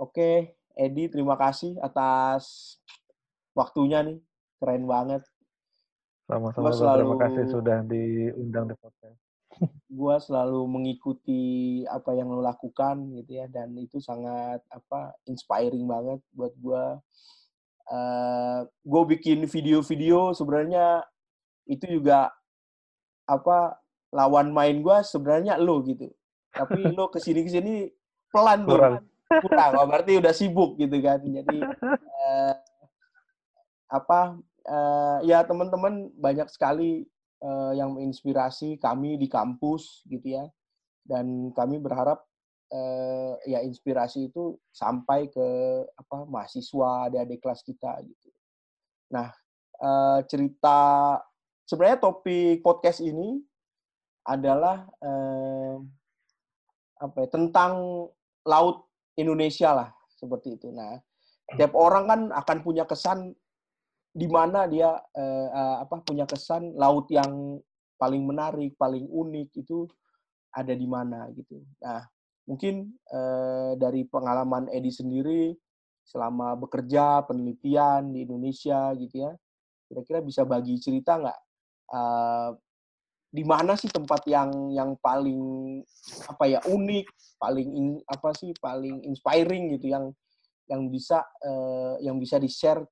Oke, Edi, terima kasih atas waktunya nih. Keren banget. Sama-sama, selalu... terima kasih sudah diundang di podcast. Gue selalu mengikuti apa yang lo lakukan gitu ya, dan itu sangat apa inspiring banget buat gue. Uh, gue bikin video-video sebenarnya itu juga apa lawan main gue sebenarnya lo gitu. Tapi lo ke sini ke sini pelan tuh. Kurang. Oh, berarti udah sibuk gitu kan. Jadi uh, apa uh, ya teman-teman banyak sekali uh, yang menginspirasi kami di kampus gitu ya dan kami berharap uh, ya inspirasi itu sampai ke apa mahasiswa adik-adik kelas kita gitu. Nah uh, cerita sebenarnya topik podcast ini adalah uh, apa ya, tentang laut Indonesia lah seperti itu. Nah, tiap orang kan akan punya kesan di mana dia uh, apa punya kesan laut yang paling menarik, paling unik itu ada di mana gitu. Nah, mungkin uh, dari pengalaman Edi sendiri selama bekerja penelitian di Indonesia gitu ya, kira-kira bisa bagi cerita nggak uh, di mana sih tempat yang yang paling apa ya unik, paling in, apa sih paling inspiring gitu yang yang bisa uh, yang bisa di share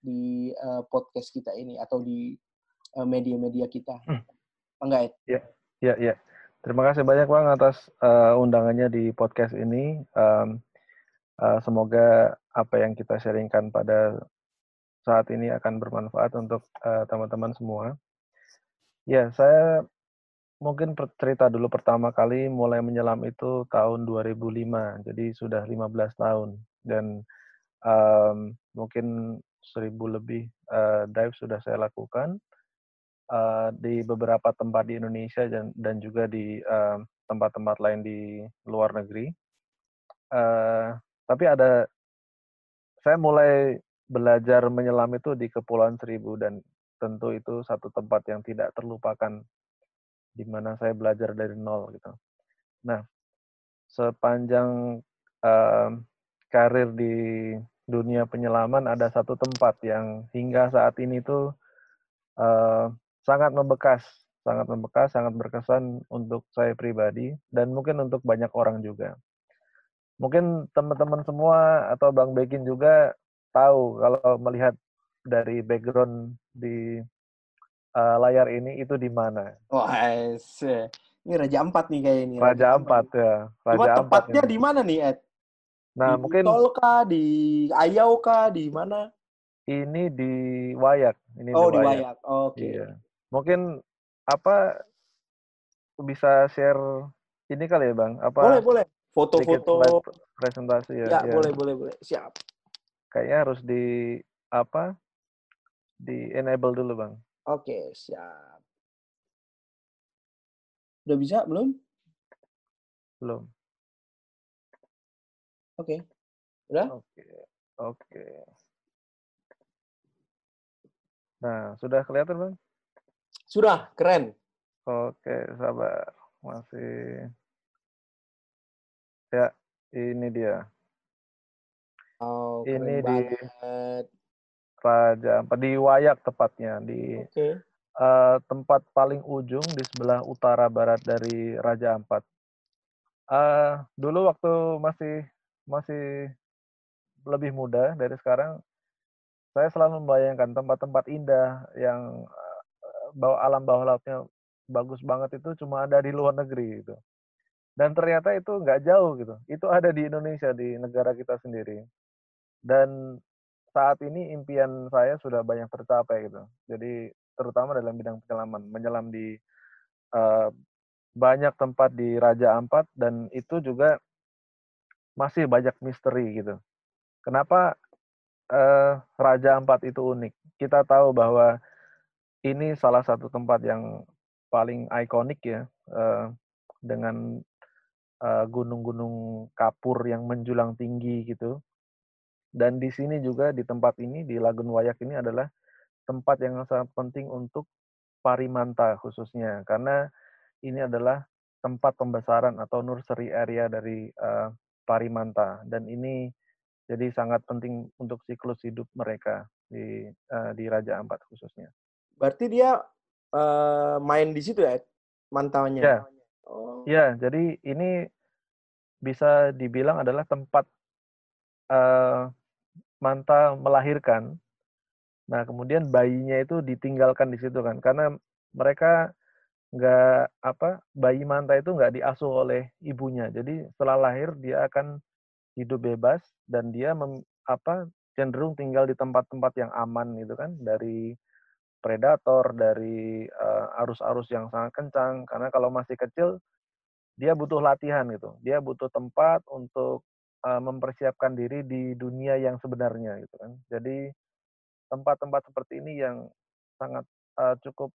di uh, podcast kita ini atau di uh, media-media kita. Hmm. Enggak, Ya, ya, ya. Terima kasih banyak Bang atas uh, undangannya di podcast ini. Um, uh, semoga apa yang kita sharingkan pada saat ini akan bermanfaat untuk teman-teman uh, semua. Ya, saya mungkin cerita dulu pertama kali mulai menyelam itu tahun 2005, jadi sudah 15 tahun. Dan um, mungkin seribu lebih uh, dive sudah saya lakukan uh, di beberapa tempat di Indonesia dan, dan juga di tempat-tempat uh, lain di luar negeri. Uh, tapi ada saya mulai belajar menyelam itu di Kepulauan Seribu dan tentu itu satu tempat yang tidak terlupakan di mana saya belajar dari nol gitu. Nah, sepanjang uh, karir di dunia penyelaman ada satu tempat yang hingga saat ini tuh uh, sangat membekas, sangat membekas, sangat berkesan untuk saya pribadi dan mungkin untuk banyak orang juga. Mungkin teman-teman semua atau Bang Bekin juga tahu kalau melihat dari background di uh, layar ini itu di mana. Wah, ini Raja Ampat nih kayak ini. Raja, Raja Ampat ya. Raja Cuma tepatnya di mana nih, Ed? Nah, di mungkin Tol kah, di Ayau kah, di mana? Ini di Wayak. Ini oh, di Wayak. Oke. Okay. Iya. Mungkin apa bisa share ini kali ya, Bang? Apa Boleh, boleh. Foto-foto presentasi ya. Ya, ya. boleh, boleh, boleh. Siap. Kayaknya harus di apa? Di enable dulu, Bang. Oke, siap. Udah bisa belum? Belum. Oke. Udah? Oke. Oke. Nah, sudah kelihatan, Bang? Sudah, keren. Oke, sabar. Masih. Ya, ini dia. Oh, ini di Raja Ampat di Wayak tepatnya di okay. uh, tempat paling ujung di sebelah utara barat dari Raja Ampat. Uh, dulu waktu masih masih lebih muda dari sekarang, saya selalu membayangkan tempat-tempat indah yang eh, bawah alam bawah lautnya bagus banget itu cuma ada di luar negeri gitu. Dan ternyata itu nggak jauh gitu. Itu ada di Indonesia di negara kita sendiri. Dan saat ini impian saya sudah banyak tercapai gitu. Jadi terutama dalam bidang penyelaman, menyelam di uh, banyak tempat di Raja Ampat dan itu juga masih banyak misteri gitu. Kenapa uh, Raja Ampat itu unik? Kita tahu bahwa ini salah satu tempat yang paling ikonik ya uh, dengan gunung-gunung uh, kapur yang menjulang tinggi gitu. Dan di sini juga di tempat ini di Lagun Wayak ini adalah tempat yang sangat penting untuk parimanta khususnya karena ini adalah tempat pembesaran atau nursery area dari uh, Parimanta dan ini Jadi sangat penting untuk siklus hidup mereka di uh, di Raja Ampat khususnya. Berarti dia uh, main di situ ya mantaunya? Ya. Oh. Ya, jadi ini bisa dibilang adalah tempat uh, manta melahirkan. Nah, kemudian bayinya itu ditinggalkan di situ kan, karena mereka nggak apa bayi manta itu nggak diasuh oleh ibunya. Jadi setelah lahir dia akan hidup bebas dan dia mem, apa cenderung tinggal di tempat-tempat yang aman gitu kan dari predator, dari arus-arus uh, yang sangat kencang. Karena kalau masih kecil dia butuh latihan gitu. Dia butuh tempat untuk uh, mempersiapkan diri di dunia yang sebenarnya gitu kan. Jadi tempat-tempat seperti ini yang sangat uh, cukup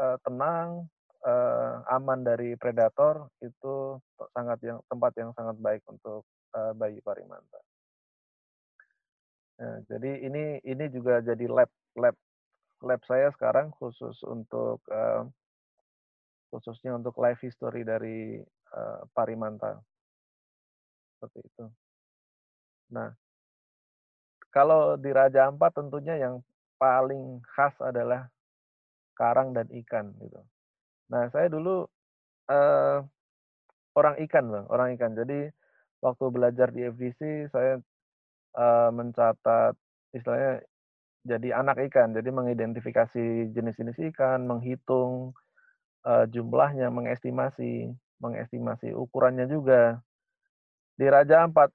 uh, tenang, uh, aman dari predator itu sangat yang tempat yang sangat baik untuk uh, bayi parimanta. Nah, jadi ini ini juga jadi lab lab lab saya sekarang khusus untuk uh, khususnya untuk life history dari uh, parimanta seperti itu. Nah, kalau di Raja Ampat tentunya yang paling khas adalah karang dan ikan gitu. Nah, saya dulu uh, orang ikan, Bang, orang ikan. Jadi waktu belajar di FDC saya uh, mencatat istilahnya jadi anak ikan, jadi mengidentifikasi jenis-jenis ikan, menghitung uh, jumlahnya, mengestimasi, mengestimasi ukurannya juga. Di Raja Ampat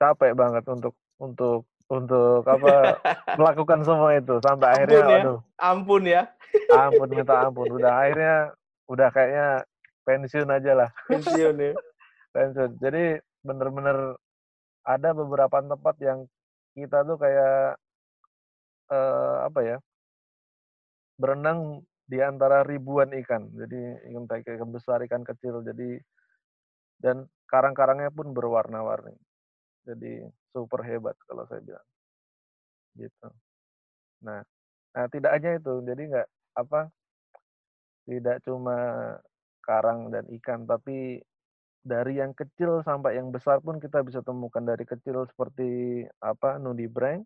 capek banget untuk untuk untuk apa melakukan semua itu sampai ampun akhirnya ya. aduh ampun ya. Ampun minta ampun. Udah akhirnya udah kayaknya pensiun aja lah. Pensiun ya. Pensiun. Jadi bener-bener ada beberapa tempat yang kita tuh kayak eh, apa ya berenang di antara ribuan ikan. Jadi ikan ikan besar ikan kecil. Jadi dan karang-karangnya pun berwarna-warni jadi super hebat kalau saya bilang. Gitu. Nah, nah tidak hanya itu, jadi nggak apa tidak cuma karang dan ikan, tapi dari yang kecil sampai yang besar pun kita bisa temukan dari kecil seperti apa nudibranch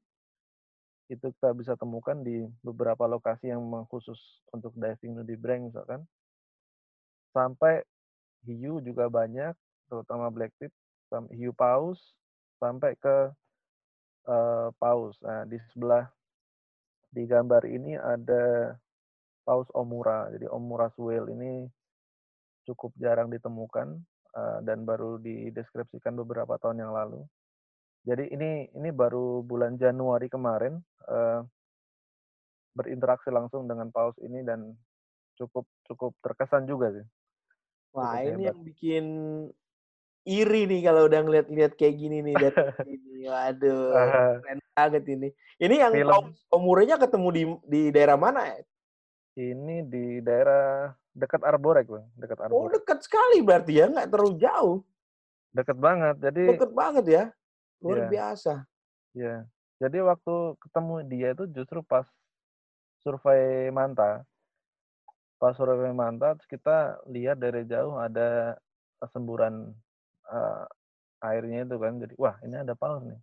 itu kita bisa temukan di beberapa lokasi yang memang khusus untuk diving nudibranch misalkan sampai hiu juga banyak terutama black tip hiu paus sampai ke uh, paus. Nah, di sebelah di gambar ini ada paus omura. Jadi omura suel ini cukup jarang ditemukan uh, dan baru dideskripsikan beberapa tahun yang lalu. Jadi ini ini baru bulan Januari kemarin uh, berinteraksi langsung dengan paus ini dan cukup cukup terkesan juga sih. Wah, ini yang bikin iri nih kalau udah ngeliat-ngeliat kayak gini nih dari sini. Waduh, keren banget ini. Ini yang Film. umurnya ketemu di di daerah mana ya? Ini di daerah dekat Arborek, Bang. Dekat Arborek. Oh, dekat sekali berarti ya, nggak terlalu jauh. Dekat banget. Jadi Dekat banget ya. Luar yeah. biasa. Iya. Jadi waktu ketemu dia itu justru pas survei Manta. Pas survei Manta kita lihat dari jauh ada semburan uh, airnya itu kan jadi wah ini ada paus nih.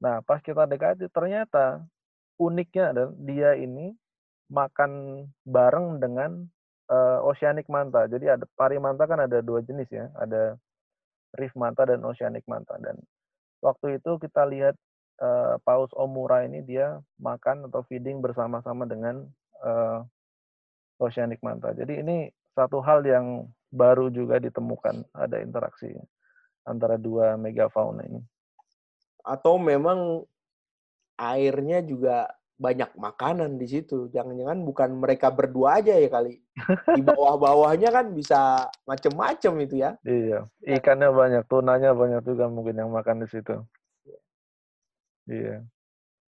Nah pas kita dekati ternyata uniknya adalah dia ini makan bareng dengan uh, oceanic manta. Jadi ada pari manta kan ada dua jenis ya, ada reef manta dan oceanic manta. Dan waktu itu kita lihat uh, paus omura ini dia makan atau feeding bersama-sama dengan uh, oceanic manta. Jadi ini satu hal yang baru juga ditemukan ada interaksi antara dua megafauna ini. Atau memang airnya juga banyak makanan di situ. Jangan-jangan bukan mereka berdua aja ya kali. Di bawah-bawahnya kan bisa macem-macem itu ya. Iya, ikannya banyak, tunanya banyak juga mungkin yang makan di situ. Iya.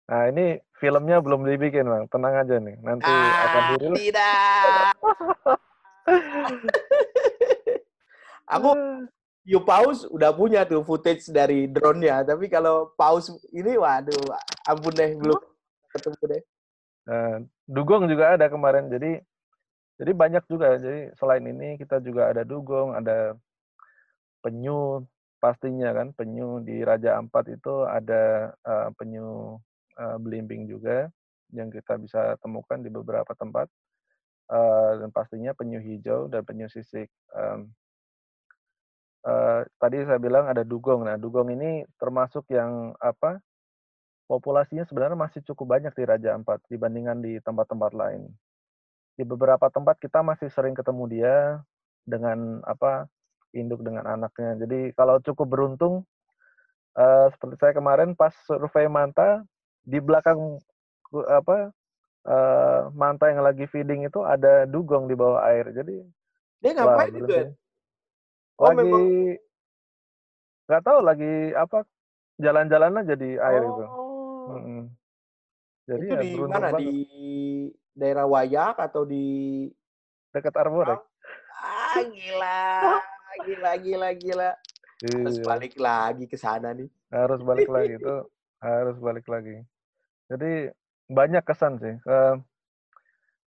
Nah ini filmnya belum dibikin bang, tenang aja nih. Nanti ah, akan dirilis. Tidak. Aku View Paus udah punya tuh footage dari drone-nya, tapi kalau Paus ini waduh, ampun deh belum ketemu deh. Nah, dugong juga ada kemarin. Jadi jadi banyak juga. Jadi selain ini kita juga ada dugong, ada penyu, pastinya kan penyu di Raja Ampat itu ada uh, penyu uh, belimbing juga yang kita bisa temukan di beberapa tempat uh, dan pastinya penyu hijau dan penyu sisik. Um, uh, tadi saya bilang ada dugong. Nah, dugong ini termasuk yang apa? Populasinya sebenarnya masih cukup banyak di Raja Ampat dibandingkan di tempat-tempat lain. Di beberapa tempat kita masih sering ketemu dia dengan apa induk dengan anaknya. Jadi kalau cukup beruntung, uh, seperti saya kemarin pas survei manta di belakang apa uh, manta yang lagi feeding itu ada dugong di bawah air. Jadi dia ngapain itu? Oh, lagi nggak tahu lagi apa jalan-jalan aja di air oh. itu. Hmm. Jadi itu ya, di mana banget. di daerah Wayak atau di dekat Arborek? Ah, gila gila gila gila harus iya. balik lagi ke sana nih harus balik lagi itu harus balik lagi jadi banyak kesan sih uh,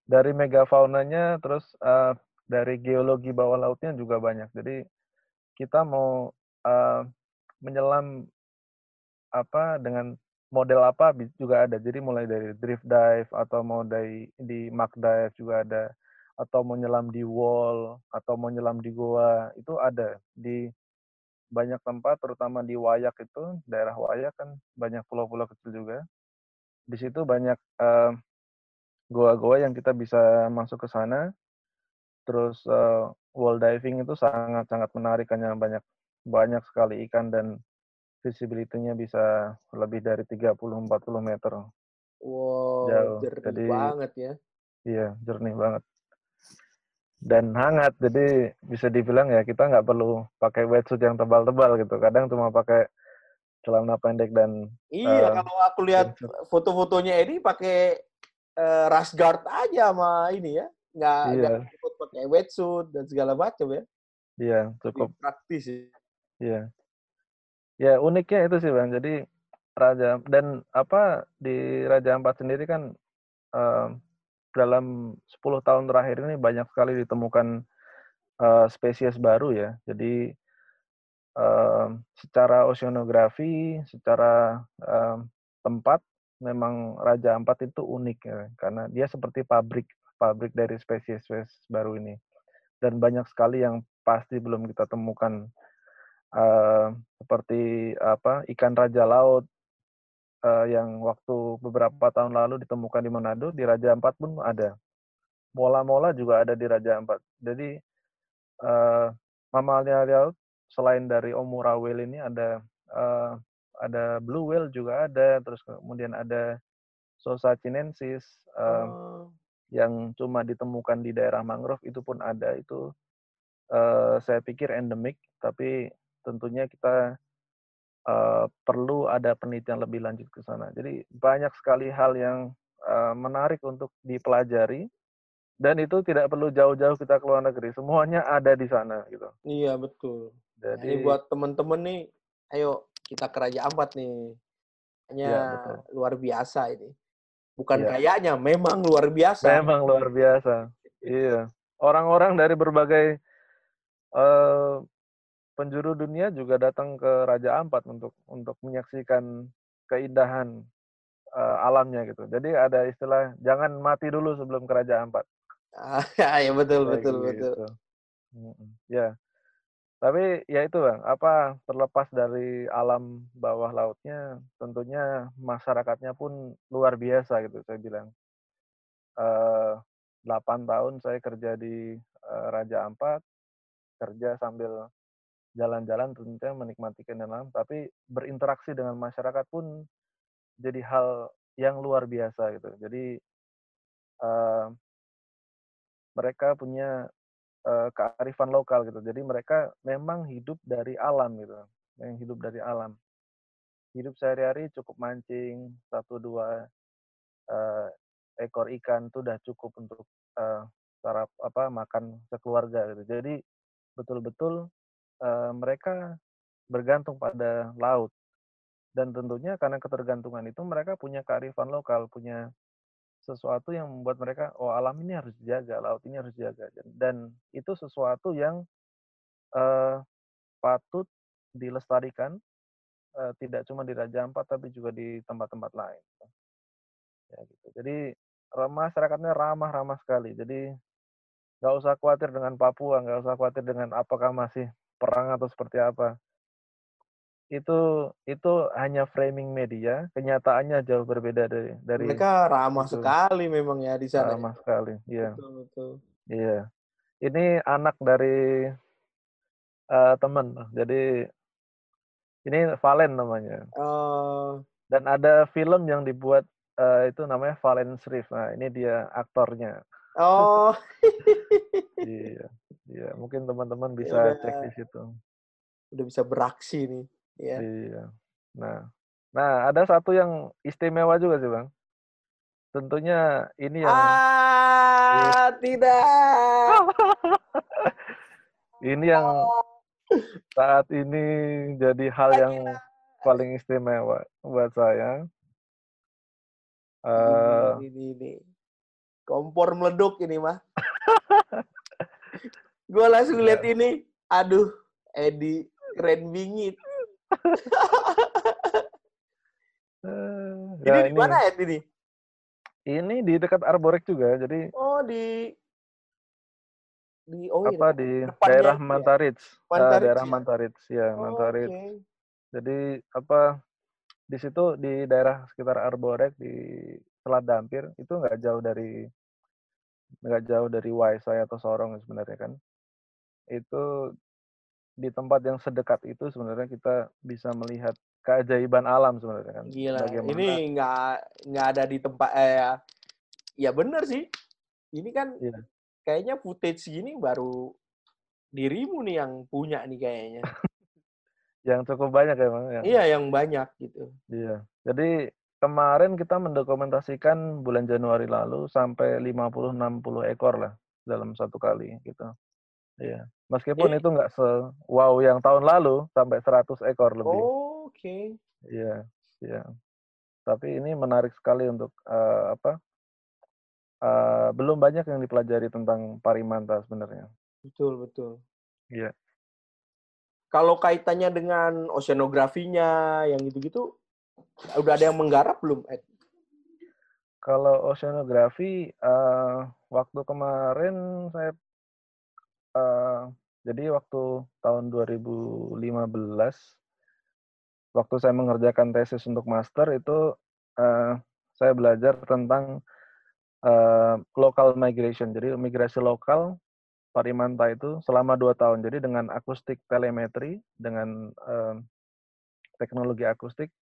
dari megafaunanya terus uh, dari geologi bawah lautnya juga banyak jadi kita mau uh, menyelam apa dengan model apa juga ada. Jadi mulai dari drift dive atau mau dari di mark dive juga ada. Atau mau nyelam di wall atau mau nyelam di goa itu ada. Di banyak tempat terutama di Wayak itu daerah Wayak kan banyak pulau-pulau kecil juga. Di situ banyak uh, goa-goa yang kita bisa masuk ke sana terus uh, wall diving itu sangat-sangat menarik karena banyak banyak sekali ikan dan visibility-nya bisa lebih dari 30-40 meter. Wow, jauh. jernih Jadi, banget ya. Iya, jernih banget dan hangat jadi bisa dibilang ya kita nggak perlu pakai wetsuit yang tebal-tebal gitu kadang cuma pakai celana pendek dan iya uh, kalau aku lihat foto-fotonya ini pakai uh, rash guard aja sama ini ya nggak iya. nggak pakai wetsuit dan segala macam ya. Iya cukup. Lebih praktis ya iya. Ya uniknya itu sih bang. Jadi raja dan apa di Raja Ampat sendiri kan uh, dalam 10 tahun terakhir ini banyak sekali ditemukan uh, spesies baru ya. Jadi uh, secara oceanografi, secara uh, tempat memang Raja Ampat itu unik ya karena dia seperti pabrik pabrik dari spesies-spesies baru ini. Dan banyak sekali yang pasti belum kita temukan uh, seperti apa ikan raja laut uh, yang waktu beberapa tahun lalu ditemukan di Manado, di Raja Ampat pun ada. Mola-mola juga ada di Raja Ampat. Jadi uh, mamalia laut selain dari Omura whale ini ada uh, ada blue whale juga ada, terus kemudian ada Sosa chinensis uh, oh. Yang cuma ditemukan di daerah mangrove itu pun ada itu uh, saya pikir endemik, tapi tentunya kita uh, perlu ada penelitian lebih lanjut ke sana. Jadi banyak sekali hal yang uh, menarik untuk dipelajari dan itu tidak perlu jauh-jauh kita ke luar negeri. Semuanya ada di sana gitu. Iya, betul. Jadi ini buat teman-teman nih, ayo kita ke Raja Ampat nih. Hanya ya, luar biasa ini. Bukan ya. kayaknya, memang luar biasa. Memang luar biasa. iya. Orang-orang dari berbagai uh, penjuru dunia juga datang ke Raja Ampat untuk untuk menyaksikan keindahan uh, alamnya gitu. Jadi ada istilah jangan mati dulu sebelum ke Raja Ampat. Ah, ya betul Kayak betul gitu. betul. Ya. Tapi ya itu bang, apa terlepas dari alam bawah lautnya, tentunya masyarakatnya pun luar biasa gitu saya bilang. Uh, eh, 8 tahun saya kerja di uh, Raja Ampat, kerja sambil jalan-jalan tentunya menikmati keindahan tapi berinteraksi dengan masyarakat pun jadi hal yang luar biasa gitu. Jadi uh, mereka punya uh, kearifan lokal gitu. Jadi mereka memang hidup dari alam gitu, yang hidup dari alam. Hidup sehari-hari cukup mancing satu dua uh, ekor ikan itu udah cukup untuk uh, sarap apa makan sekeluarga gitu. Jadi betul-betul uh, mereka bergantung pada laut. Dan tentunya karena ketergantungan itu mereka punya kearifan lokal, punya sesuatu yang membuat mereka, oh alam ini harus dijaga, laut ini harus dijaga. Dan, itu sesuatu yang uh, patut dilestarikan uh, tidak cuma di Raja Ampat tapi juga di tempat-tempat lain. Ya, gitu. Jadi masyarakatnya ramah-ramah sekali. Jadi nggak usah khawatir dengan Papua, nggak usah khawatir dengan apakah masih perang atau seperti apa. Itu itu hanya framing media, kenyataannya jauh berbeda dari dari. Mereka ramah itu. sekali memang ya di sana. Ya. Ramah sekali, iya. Betul betul. Iya. Ini anak dari uh, teman, jadi ini Valen namanya. Oh. Dan ada film yang dibuat uh, itu namanya Valen Srif. Nah, ini dia aktornya. Oh. iya. Iya, mungkin teman-teman bisa ya cek di situ. Udah bisa beraksi nih, ya. Iya. Nah. Nah, ada satu yang istimewa juga sih, Bang. Tentunya ini yang Ah, tidak. ini yang saat ini jadi hal yang paling istimewa buat saya. Uh, ini, ini, ini. Kompor meleduk ini mah. gue langsung lihat iya. ini, aduh, Edi keren bingit. Uh, ini ya, di mana ya ini? Ini di dekat Arborek juga, jadi. Oh di di oh apa iya, di daerah Mantarits, ya? uh, daerah ya? Mantarits ya oh, Mantarits. Okay. Jadi apa di situ di daerah sekitar Arborek di Selat Dampir itu nggak jauh dari nggak jauh dari Waisai atau Sorong sebenarnya kan. Itu di tempat yang sedekat itu sebenarnya kita bisa melihat keajaiban alam sebenarnya kan. Gila. Bagaimana... Ini nggak nggak ada di tempat eh ya, ya benar sih. Ini kan yeah kayaknya footage gini baru dirimu nih yang punya nih kayaknya. yang cukup banyak ya, Bang? Yang... Iya, yang banyak gitu. Iya. Jadi kemarin kita mendokumentasikan bulan Januari lalu sampai 50-60 ekor lah dalam satu kali gitu. Iya. Meskipun eh. itu nggak se wow yang tahun lalu sampai 100 ekor lebih. Oh, oke. Okay. Iya, iya. Tapi ini menarik sekali untuk uh, apa? uh, belum banyak yang dipelajari tentang parimanta sebenarnya. Betul, betul. Iya. Kalau kaitannya dengan oceanografinya, yang gitu-gitu, udah ada yang menggarap belum, Ed? Kalau oceanografi, uh, waktu kemarin saya, uh, jadi waktu tahun 2015, waktu saya mengerjakan tesis untuk master itu, uh, saya belajar tentang uh, local migration. Jadi migrasi lokal Parimanta itu selama dua tahun. Jadi dengan akustik telemetri, dengan uh, teknologi akustik,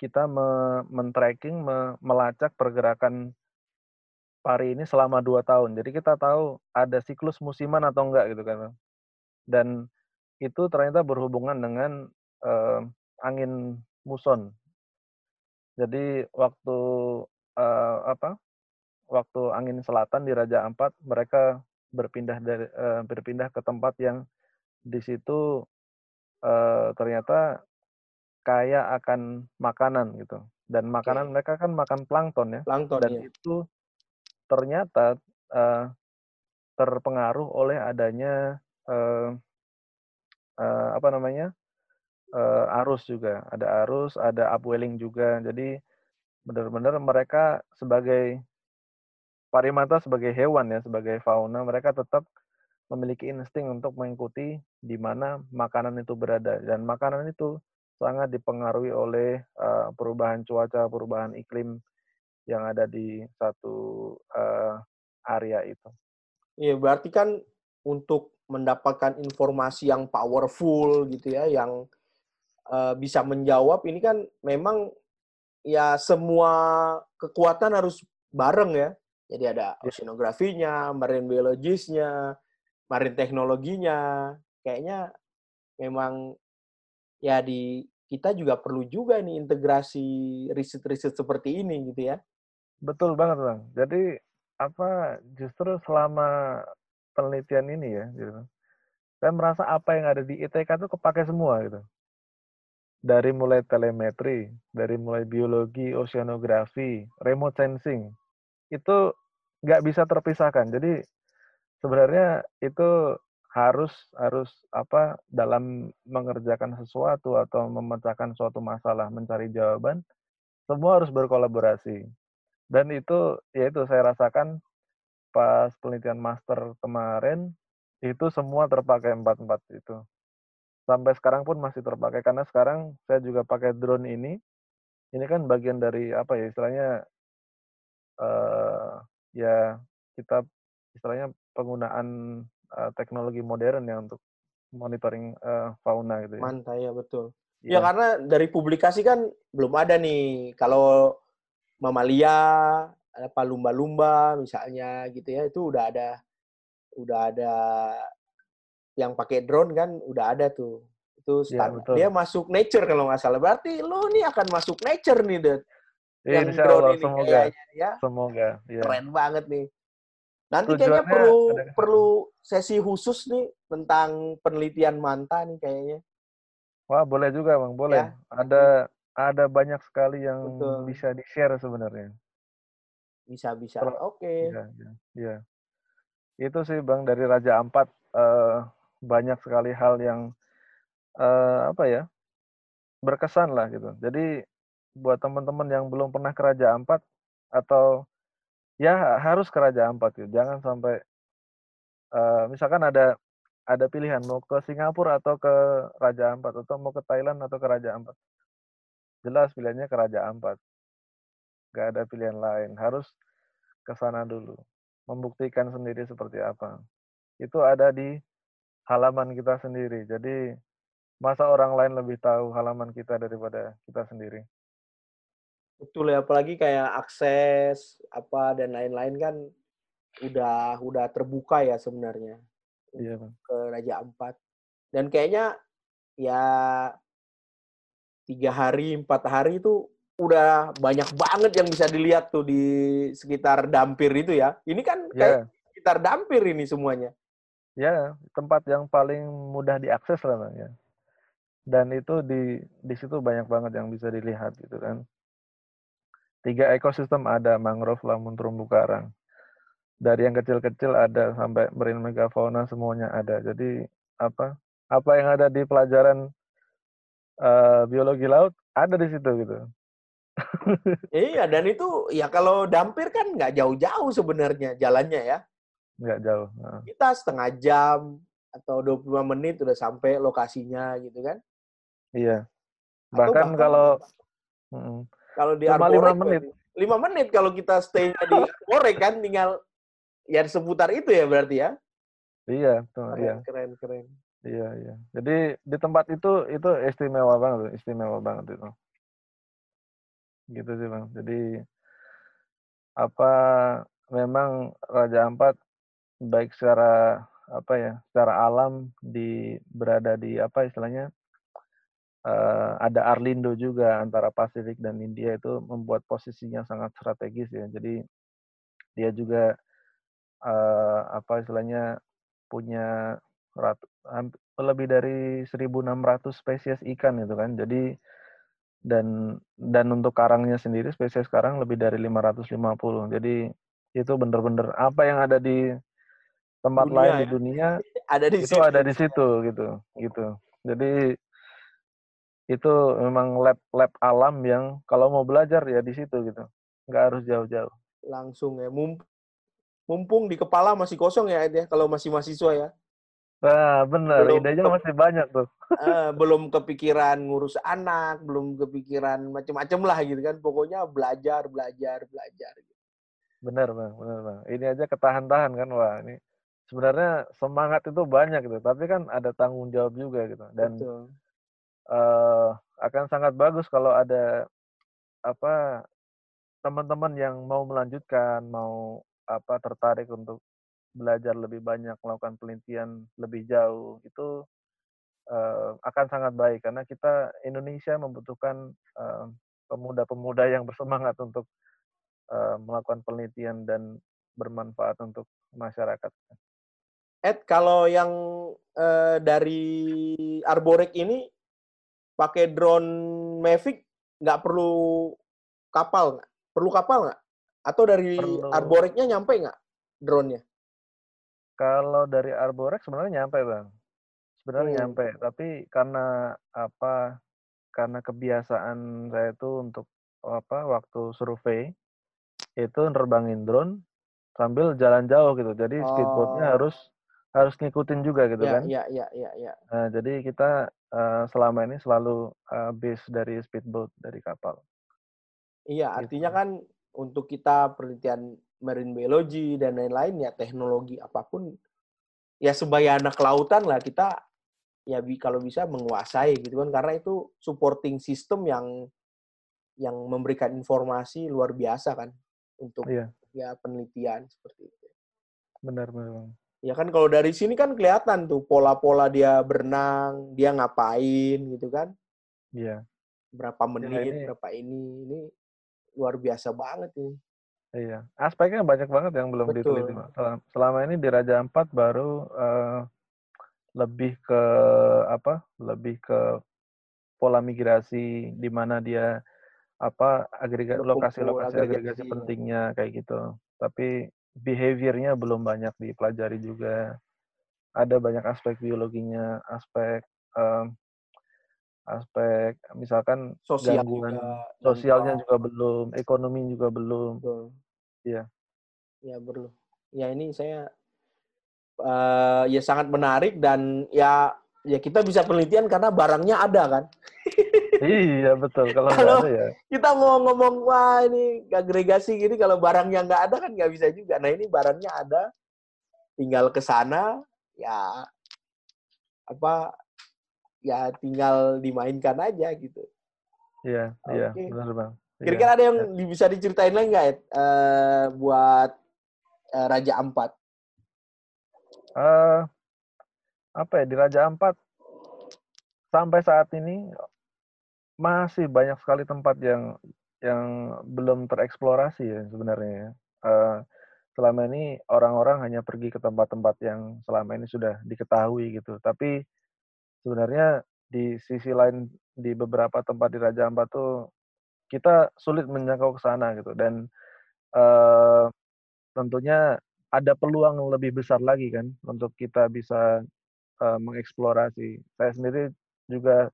kita me men-tracking, me melacak pergerakan pari ini selama dua tahun. Jadi kita tahu ada siklus musiman atau enggak gitu kan. Dan itu ternyata berhubungan dengan uh, angin muson. Jadi waktu uh, apa waktu angin selatan di Raja Ampat mereka berpindah dari uh, berpindah ke tempat yang di situ uh, ternyata kaya akan makanan gitu dan makanan okay. mereka kan makan plankton ya plankton, dan iya. itu ternyata uh, terpengaruh oleh adanya uh, uh, apa namanya uh, arus juga. Ada arus ada upwelling juga. Jadi benar-benar mereka sebagai Parimata sebagai hewan ya, sebagai fauna, mereka tetap memiliki insting untuk mengikuti di mana makanan itu berada. Dan makanan itu sangat dipengaruhi oleh uh, perubahan cuaca, perubahan iklim yang ada di satu uh, area itu. Iya, berarti kan untuk mendapatkan informasi yang powerful gitu ya, yang uh, bisa menjawab ini kan memang ya semua kekuatan harus bareng ya. Jadi ada iya. oceanografinya, marine biologisnya, marine teknologinya. Kayaknya memang ya di kita juga perlu juga nih integrasi riset-riset seperti ini gitu ya. Betul banget bang. Jadi apa justru selama penelitian ini ya, gitu, saya merasa apa yang ada di ITK itu kepake semua gitu. Dari mulai telemetri, dari mulai biologi, oceanografi, remote sensing, itu nggak bisa terpisahkan. Jadi sebenarnya itu harus harus apa dalam mengerjakan sesuatu atau memecahkan suatu masalah mencari jawaban semua harus berkolaborasi dan itu ya itu saya rasakan pas penelitian master kemarin itu semua terpakai empat empat itu sampai sekarang pun masih terpakai karena sekarang saya juga pakai drone ini ini kan bagian dari apa ya istilahnya uh, ya kita istilahnya penggunaan uh, teknologi modern ya untuk monitoring uh, fauna gitu ya. Mantap ya betul. Ya. ya karena dari publikasi kan belum ada nih kalau mamalia apa lumba-lumba misalnya gitu ya itu udah ada udah ada yang pakai drone kan udah ada tuh itu ya, dia masuk nature kalau nggak salah berarti lo nih akan masuk nature nih deh yang Insya drone Allah, ini semoga, kayaknya ya semoga ya. keren banget nih Nanti kayaknya perlu perlu sesi khusus nih tentang penelitian manta nih kayaknya. Wah, boleh juga, Bang. Boleh. Ya. Ada ada banyak sekali yang Betul. bisa di-share sebenarnya. Bisa-bisa. Oke. Okay. Iya, iya, iya. Itu sih, Bang, dari Raja Ampat uh, banyak sekali hal yang uh, apa ya? berkesan lah gitu. Jadi buat teman-teman yang belum pernah ke Raja Ampat atau ya harus ke Raja Ampat gitu. Jangan sampai uh, misalkan ada ada pilihan mau ke Singapura atau ke Raja Ampat atau mau ke Thailand atau ke Raja Ampat. Jelas pilihannya ke Raja Ampat. Gak ada pilihan lain. Harus ke sana dulu. Membuktikan sendiri seperti apa. Itu ada di halaman kita sendiri. Jadi masa orang lain lebih tahu halaman kita daripada kita sendiri. Betul ya, apalagi kayak akses apa dan lain-lain kan udah udah terbuka ya sebenarnya. Iya, Bang. Ke Raja Ampat. Dan kayaknya ya tiga hari, empat hari itu udah banyak banget yang bisa dilihat tuh di sekitar Dampir itu ya. Ini kan iya. kayak yeah. sekitar Dampir ini semuanya. Ya, tempat yang paling mudah diakses lah, Bang, ya. Dan itu di di situ banyak banget yang bisa dilihat gitu kan tiga ekosistem ada mangrove, lamun, terumbu karang. Dari yang kecil-kecil ada sampai marine megafauna semuanya ada. Jadi apa apa yang ada di pelajaran uh, biologi laut ada di situ gitu. iya dan itu ya kalau dampir kan nggak jauh-jauh sebenarnya jalannya ya. Nggak jauh. Nah. Kita setengah jam atau 25 menit udah sampai lokasinya gitu kan. Iya. Bahkan, bahkan kalau kalau di Cuma lima menit. Lima menit kalau kita stay di Arborek kan tinggal ya seputar itu ya berarti ya. Iya, tuh, keren, iya. Keren, keren. Iya, iya. Jadi di tempat itu itu istimewa banget, istimewa banget itu. Gitu sih, Bang. Jadi apa memang Raja Ampat baik secara apa ya, secara alam di berada di apa istilahnya uh, ada Arlindo juga antara Pasifik dan India itu membuat posisinya sangat strategis ya. Jadi dia juga uh, apa istilahnya punya lebih dari 1.600 spesies ikan itu kan. Jadi dan dan untuk karangnya sendiri spesies karang lebih dari 550. Jadi itu benar-benar apa yang ada di tempat dunia, lain ya? di dunia ada di itu situ. ada di situ gitu gitu. Jadi itu memang lab-lab alam yang kalau mau belajar ya di situ gitu. Nggak harus jauh-jauh. Langsung ya. Mumpung di kepala masih kosong ya, ya kalau masih mahasiswa ya. Nah, benar. Belum Idenya masih banyak tuh. Uh, belum kepikiran ngurus anak, belum kepikiran macam-macam lah gitu kan. Pokoknya belajar, belajar, belajar. Gitu. Benar, Bang. Benar, Bang. Ini aja ketahan-tahan kan. Wah, ini sebenarnya semangat itu banyak gitu. Tapi kan ada tanggung jawab juga gitu. Dan Betul uh, akan sangat bagus kalau ada apa teman-teman yang mau melanjutkan, mau apa tertarik untuk belajar lebih banyak, melakukan penelitian lebih jauh, itu uh, akan sangat baik karena kita Indonesia membutuhkan pemuda-pemuda uh, yang bersemangat untuk uh, melakukan penelitian dan bermanfaat untuk masyarakat. Ed, kalau yang uh, dari Arborek ini pakai drone Mavic nggak perlu kapal nggak? Perlu kapal nggak? Atau dari Perlu. arboreknya nyampe nggak drone-nya? Kalau dari Arborek sebenarnya nyampe bang, sebenarnya Hmm. nyampe. Tapi karena apa? Karena kebiasaan saya itu untuk apa? Waktu survei itu nerbangin drone sambil jalan jauh gitu. Jadi speedboatnya Oh. harus harus ngikutin juga gitu Ya, kan. ya, ya, ya, ya. Nah, jadi kita eh, selama ini selalu eh, base dari speedboat dari kapal. Iya, Gitu. artinya kan untuk kita penelitian marine biology dan lain-lain ya teknologi apa pun ya sebagai anak kelautan lah kita ya bi kalau bisa menguasai gitu kan karena itu supporting system yang yang memberikan informasi luar biasa kan untuk Iya, ya penelitian seperti itu. benar benar. Ya kan kalau dari sini kan kelihatan tuh pola-pola dia berenang, dia ngapain gitu kan. Iya, Berapa menit, ini- berapa ini. Ini luar biasa banget ini. Iya. Aspeknya banyak banget yang belum Betul. diteliti. Selama, selama ini di Raja Ampat baru eh, lebih ke apa? Lebih ke pola migrasi di mana dia apa agregat Berkumpul, lokasi-lokasi agregasi agregasi. pentingnya kayak gitu. Tapi behaviornya belum banyak dipelajari juga. Ada banyak aspek biologinya, aspek em, aspek misalkan Sosial gangguan juga, sosialnya juga belum, ekonomi juga belum. Iya. Ya perlu. Ya ini saya eh, ya sangat menarik dan ya ya kita bisa penelitian karena barangnya ada kan. iya betul. Kalau Kalau- ada ya, Kita mau ngomong wah ini agregasi gini kalau barangnya nggak ada kan nggak bisa juga. Nah ini barangnya ada, tinggal ke sana ya apa ya tinggal dimainkan aja gitu. iya, iya, Oke. benar bang. Iya. Kira-kira ada yang di- bisa diceritain lagi nggak Ed? Eh, buat eh, Raja Ampat? Eh, apa ya di Raja Ampat sampai saat ini masih banyak sekali tempat yang yang belum tereksplorasi ya sebenarnya. ya. Eh, selama ini orang-orang hanya pergi ke tempat-tempat yang selama ini sudah diketahui gitu. Tapi sebenarnya di sisi lain di beberapa tempat di Raja Ampat tuh kita sulit menjangkau ke sana gitu dan eh, tentunya ada peluang yang lebih besar lagi kan untuk kita bisa eh, mengeksplorasi. Saya sendiri juga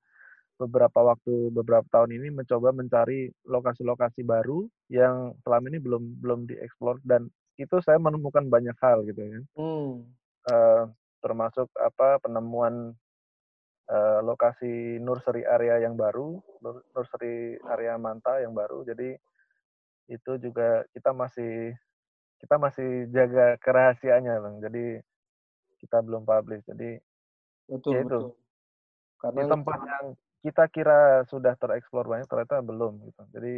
beberapa waktu beberapa tahun ini mencoba mencari lokasi-lokasi baru yang selama ini belum belum dieksplor dan itu saya menemukan banyak hal gitu ya. Hmm. Eh, termasuk apa penemuan eh, lokasi nursery area yang baru, nur- nursery area Manta yang baru. Jadi itu juga kita masih kita masih jaga kerahasiaannya, Bang. Jadi kita belum publish. Jadi Betul, Ya itu. betul. Karena di tempat yang kita kira sudah tereksplor banyak ternyata belum gitu. Jadi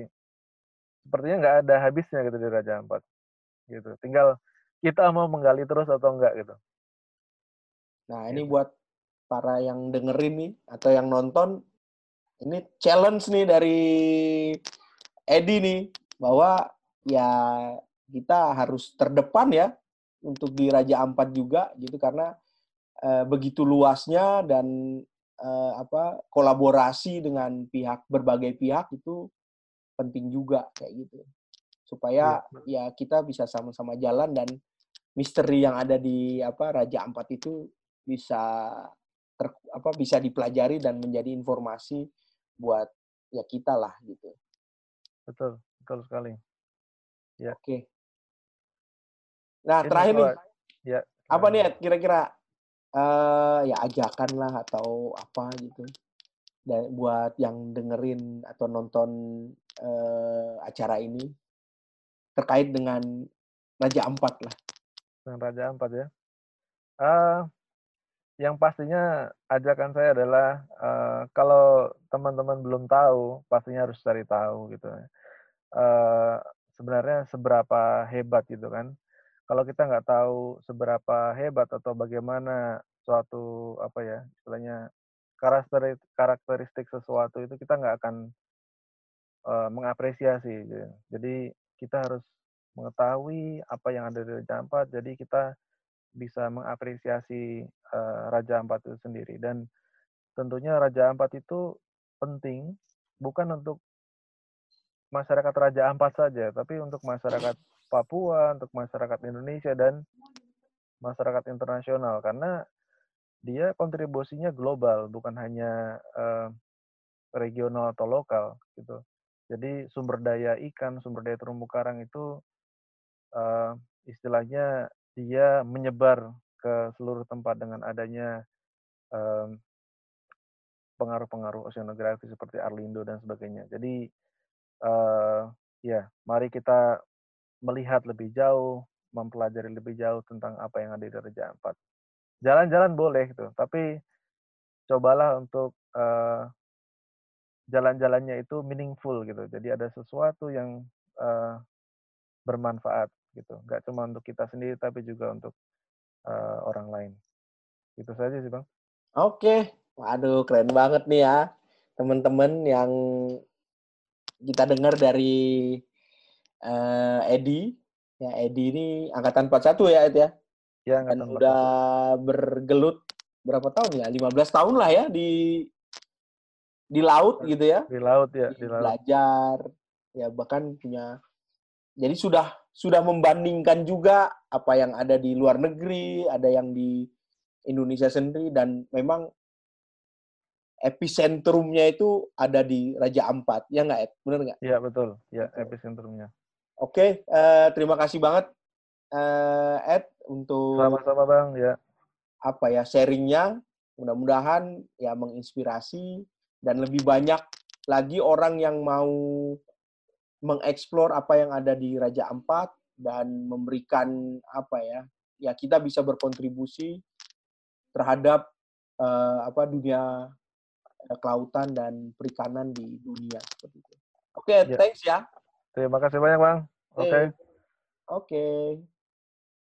sepertinya nggak ada habisnya gitu di Raja Ampat. Gitu. Tinggal kita mau menggali terus atau enggak gitu. Nah, ini Gitu. buat para yang dengerin nih atau yang nonton, ini challenge nih dari Edi nih bahwa ya kita harus terdepan ya untuk di Raja Ampat juga gitu karena eh, begitu luasnya dan eh, apa kolaborasi dengan pihak berbagai pihak itu penting juga kayak gitu. Supaya ya kita bisa sama-sama jalan dan misteri yang ada di apa Raja Ampat itu bisa ter, apa bisa dipelajari dan menjadi informasi buat ya kita lah gitu. Betul, betul sekali. Oke. Nah, Ini terakhir nih, ya. apa nih kira-kira eh ya ajakan lah atau apa gitu. Dan buat yang dengerin atau nonton eh, acara ini terkait dengan Raja Ampat lah. Dengan Raja Ampat ya. Ah, yang pastinya ajakan saya adalah eh, kalau teman-teman belum tahu, pastinya harus cari tahu gitu. Eh, sebenarnya seberapa hebat gitu kan. Kalau kita nggak tahu seberapa hebat atau bagaimana suatu apa ya istilahnya karakteristik karakteristik sesuatu itu kita nggak akan eh, mengapresiasi gitu. Jadi kita harus mengetahui apa yang ada di Raja Ampat. Jadi kita bisa mengapresiasi eh, Raja Ampat itu sendiri. Dan tentunya Raja Ampat itu penting bukan untuk masyarakat Raja Ampat saja, tapi untuk masyarakat Papua, untuk masyarakat Indonesia dan masyarakat internasional karena dia kontribusinya global bukan hanya uh, regional atau lokal gitu. Jadi sumber daya ikan, sumber daya terumbu karang itu uh, istilahnya dia menyebar ke seluruh tempat dengan adanya um, pengaruh-pengaruh oceanografi seperti Arlindo dan sebagainya. Jadi uh, ya, mari kita melihat lebih jauh, mempelajari lebih jauh tentang apa yang ada di Raja Ampat. Jalan-jalan boleh gitu, tapi cobalah untuk uh, jalan-jalannya itu meaningful gitu. Jadi ada sesuatu yang uh, bermanfaat gitu. Gak cuma untuk kita sendiri, tapi juga untuk uh, orang lain. Itu saja sih bang. Oke, Waduh, keren banget nih ya. Teman-teman yang kita dengar dari uh, Edi. Ya, Edi ini angkatan 41 ya, Ed ya? Ya, Dan udah bergelut berapa tahun ya? 15 tahun lah ya di di laut gitu ya. Di laut ya, di, di laut. Belajar ya bahkan punya jadi sudah sudah membandingkan juga apa yang ada di luar negeri, ada yang di Indonesia sendiri dan memang epicentrumnya itu ada di Raja Ampat, ya nggak Ed? Bener nggak? Iya betul, ya epicentrumnya. Oke, uh, terima kasih banget uh, Ed untuk sama-sama bang, ya. Apa ya sharingnya? Mudah-mudahan ya menginspirasi dan lebih banyak lagi orang yang mau mengeksplor apa yang ada di Raja Ampat dan memberikan apa ya? Ya kita bisa berkontribusi terhadap uh, apa dunia kelautan dan perikanan di dunia seperti itu. Oke, okay, ya. thanks ya. Terima kasih banyak, Bang. Oke. Okay. Oke. Okay.